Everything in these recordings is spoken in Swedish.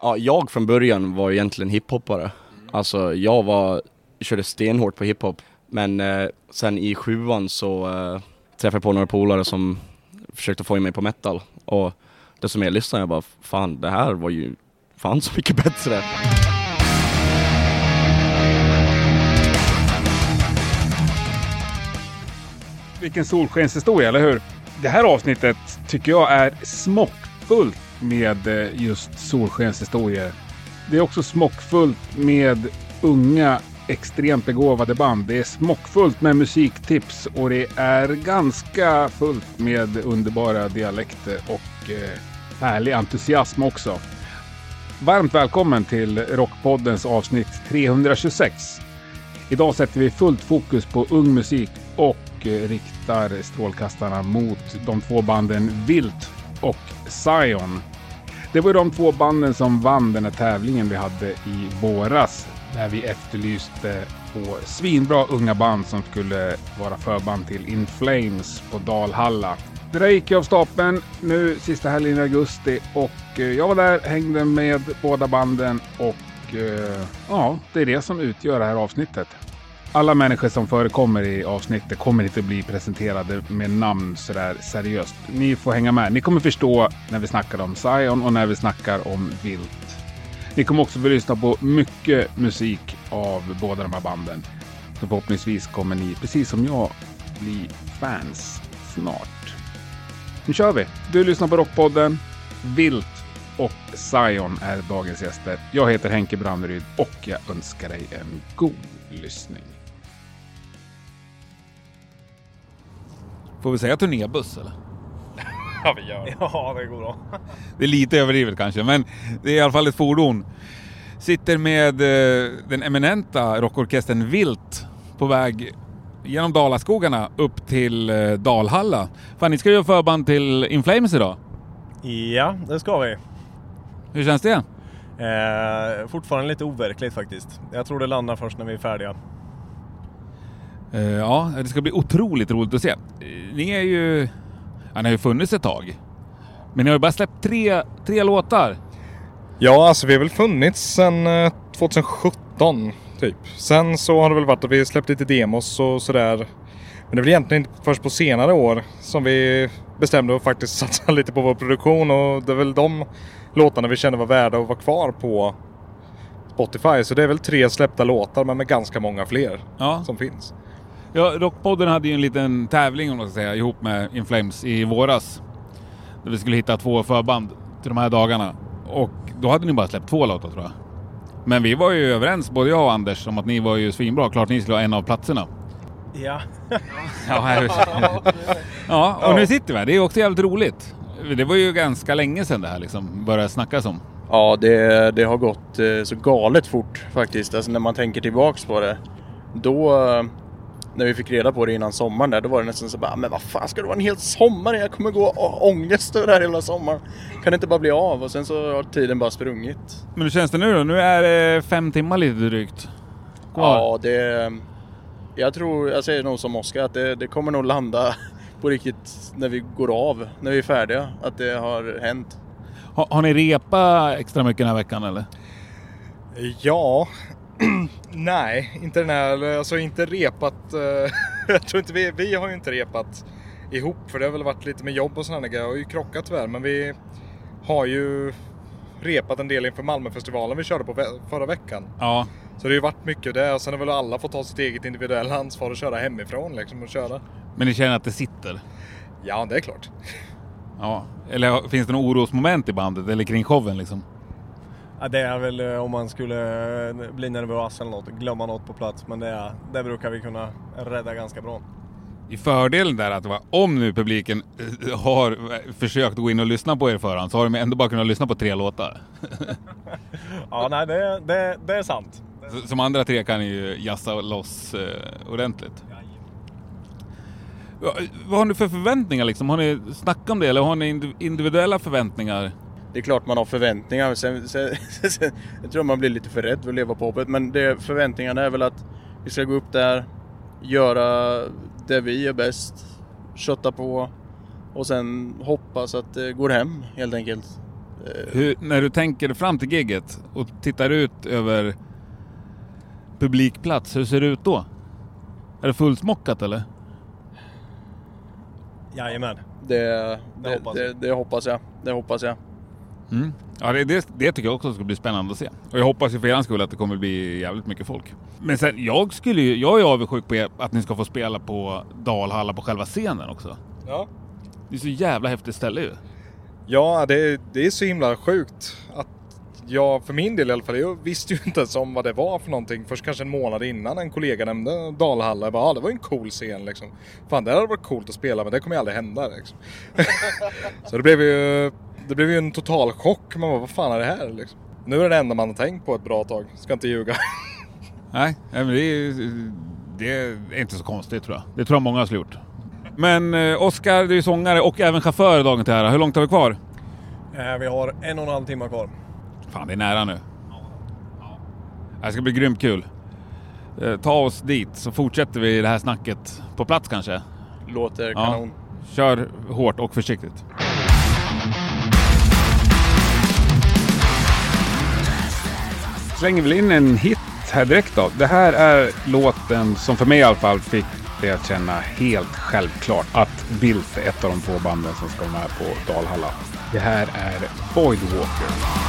Ja, jag från början var egentligen hiphoppare. Alltså jag var, körde stenhårt på hiphop. Men eh, sen i sjuan så eh, träffade jag på några polare som försökte få in mig på metal. Och desto mer lyssnade jag bara, fan det här var ju fan så mycket bättre. Vilken solskenshistoria, eller hur? Det här avsnittet tycker jag är smockfullt med eh, just solskenshistorier. Det är också smockfullt med unga extremt begåvade band. Det är smockfullt med musiktips och det är ganska fullt med underbara dialekter och eh, härlig entusiasm också. Varmt välkommen till Rockpoddens avsnitt 326. Idag sätter vi fullt fokus på ung musik och eh, riktar strålkastarna mot de två banden Vilt och Zion. Det var de två banden som vann den här tävlingen vi hade i våras. Där vi efterlyste två svinbra unga band som skulle vara förband till In Flames på Dalhalla. Det där gick ju av stapeln nu sista helgen i augusti och eh, jag var där, hängde med båda banden och eh, ja, det är det som utgör det här avsnittet. Alla människor som förekommer i avsnittet kommer inte bli presenterade med namn sådär seriöst. Ni får hänga med. Ni kommer förstå när vi snackar om Zion och när vi snackar om Vilt. Ni kommer också få lyssna på mycket musik av båda de här banden. Så förhoppningsvis kommer ni, precis som jag, bli fans snart. Nu kör vi! Du lyssnar på Rockpodden. Vilt och Zion är dagens gäster. Jag heter Henke Branneryd och jag önskar dig en god lyssning. Får vi säga turnébuss eller? Ja, vi gör det. Ja, det går bra. Det är lite överdrivet kanske, men det är i alla fall ett fordon. Sitter med eh, den eminenta rockorkestern Vilt på väg genom Dalaskogarna upp till eh, Dalhalla. Fan, ni ska göra förband till In Flames idag. Ja, det ska vi. Hur känns det? Eh, fortfarande lite overkligt faktiskt. Jag tror det landar först när vi är färdiga. Eh, ja, det ska bli otroligt roligt att se. Eh, Ni är ju... Ja, ni har ju funnits ett tag. Men ni har ju bara släppt tre, tre låtar. Ja, alltså vi har väl funnits sedan eh, 2017 typ. Sen så har det väl varit att vi släppt lite demos och sådär. Men det är väl egentligen inte först på senare år som vi bestämde att faktiskt satsa lite på vår produktion och det är väl de låtarna vi kände var värda att vara kvar på Spotify. Så det är väl tre släppta låtar men med ganska många fler Ja. som finns. Ja, Rockpodden hade ju en liten tävling om man ska säga ihop med In Flames i våras. Där vi skulle hitta två förband till de här dagarna. Och då hade ni bara släppt två låtar tror jag. Men vi var ju överens, både jag och Anders, om att ni var ju svinbra. Klart ni skulle ha en av platserna. Ja. Ja, här. ja och nu sitter vi här. Det är också jävligt roligt. Det var ju ganska länge sedan det här liksom började snackas om. Ja, det, det har gått eh, så galet fort faktiskt. Alltså när man tänker tillbaks på det. Då, eh, när vi fick reda på det innan sommaren där, då var det nästan så bara, "Ah, men vad fan ska det vara en hel sommar? Jag kommer gå och ångest över det här hela sommaren. Kan det inte bara bli av? Och sen så har tiden bara sprungit. Men hur känns det nu då? Nu är det fem timmar lite drygt. Kvar. Ja, det... Jag tror, jag säger nog som Oskar, att det, det kommer nog landa på riktigt när vi går av, när vi är färdiga. Att det har hänt. Har, har ni repa extra mycket den här veckan eller? Ja, nej, inte den här, alltså inte repat. eh, jag tror inte vi, vi har ju inte repat ihop. För det har väl varit lite med jobb och sådana grejer. Jag har ju krockat tyvärr. Men vi har ju repat en del inför Malmöfestivalen vi körde på förra veckan. Ja. Så det har ju varit mycket där. Och sen har väl alla fått ta sitt eget individuella ansvar och köra hemifrån liksom och köra. Men ni känner att det sitter? Ja, det är klart. Ja. Eller finns det något orosmoment i bandet eller kring showen liksom? Ja, det är väl eh, om man skulle eh, bli nervös eller något, glömma något på plats. Men det, det brukar vi kunna rädda ganska bra. I fördelen där att om nu publiken eh, har försökt gå in och lyssna på er förhand så har de ändå bara kunnat lyssna på tre låtar. Ja, nej, det, det, det är sant. Som andra tre kan ni ju jassa loss eh, ordentligt. Va- Vad har ni för förväntningar liksom? Har ni snackat om det eller har ni indiv- individuella förväntningar? Det är klart man har förväntningar. Sen, sen, sen, jag tror man blir lite för rädd för att leva på hoppet. Men det, förväntningarna är väl att vi ska gå upp där, göra det vi är bäst, kötta på och sen hoppas att det går hem helt enkelt. Eh, Hur, när du tänker fram till gigget och tittar ut över publikplats, hur ser det ut då? Är det fullsmockat eller? Jajamän. Det, Det det, hoppas det, det hoppas jag. Det hoppas jag. Mm. Ja, det, det, det tycker jag också ska bli spännande att se. Och jag hoppas ju för er skull att det kommer bli jävligt mycket folk. Men sen, jag skulle ju, jag är avundsjuk på er att ni ska få spela på Dalhalla på själva scenen också. Ja. Det är så jävla häftigt ställe ju. Ja, det, det är så himla sjukt att jag för min del i alla fall, jag visste ju inte ens om vad det var för någonting. Först kanske en månad innan en kollega nämnde Dalhalla. Jag bara, ah, det var ju en cool scen liksom. Fan, det hade varit coolt att spela men det kommer ju aldrig hända liksom. så det blev ju, det blev ju en total chock. Man bara, vad fan är det här liksom? Nu är det det enda man har tänkt på ett bra tag. Ska inte ljuga. Nej, men det är, det är inte så konstigt tror jag. Det tror jag många skulle gjort. Men eh, Oskar, du är sångare och även chaufför dagen till ära. Hur långt har vi kvar? Eh, Vi har en och en halv timme kvar. Fan, det är nära nu. Det ska bli grymt kul. Eh, Ta oss dit så fortsätter vi det här snacket på plats kanske. Låter Ja. kanon. Kör hårt och försiktigt. Slänger väl in en hit här direkt då. Det här är låten som för mig i alla fall fick det att känna helt självklart att Bildt är ett av de två banden som ska vara med på Dalhalla. Det här är Void Walker.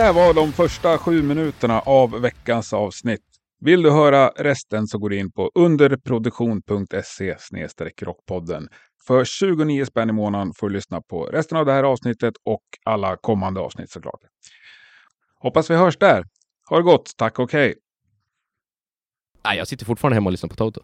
Där var de första sju minuterna av veckans avsnitt. Vill du höra resten så går du in på underproduktion.se rockpodden. För 29 spänn i månaden får du lyssna på resten av det här avsnittet och alla kommande avsnitt såklart. Hoppas vi hörs där. Ha det gott, tack och hej! Nej, jag sitter fortfarande hemma och lyssnar på Toto.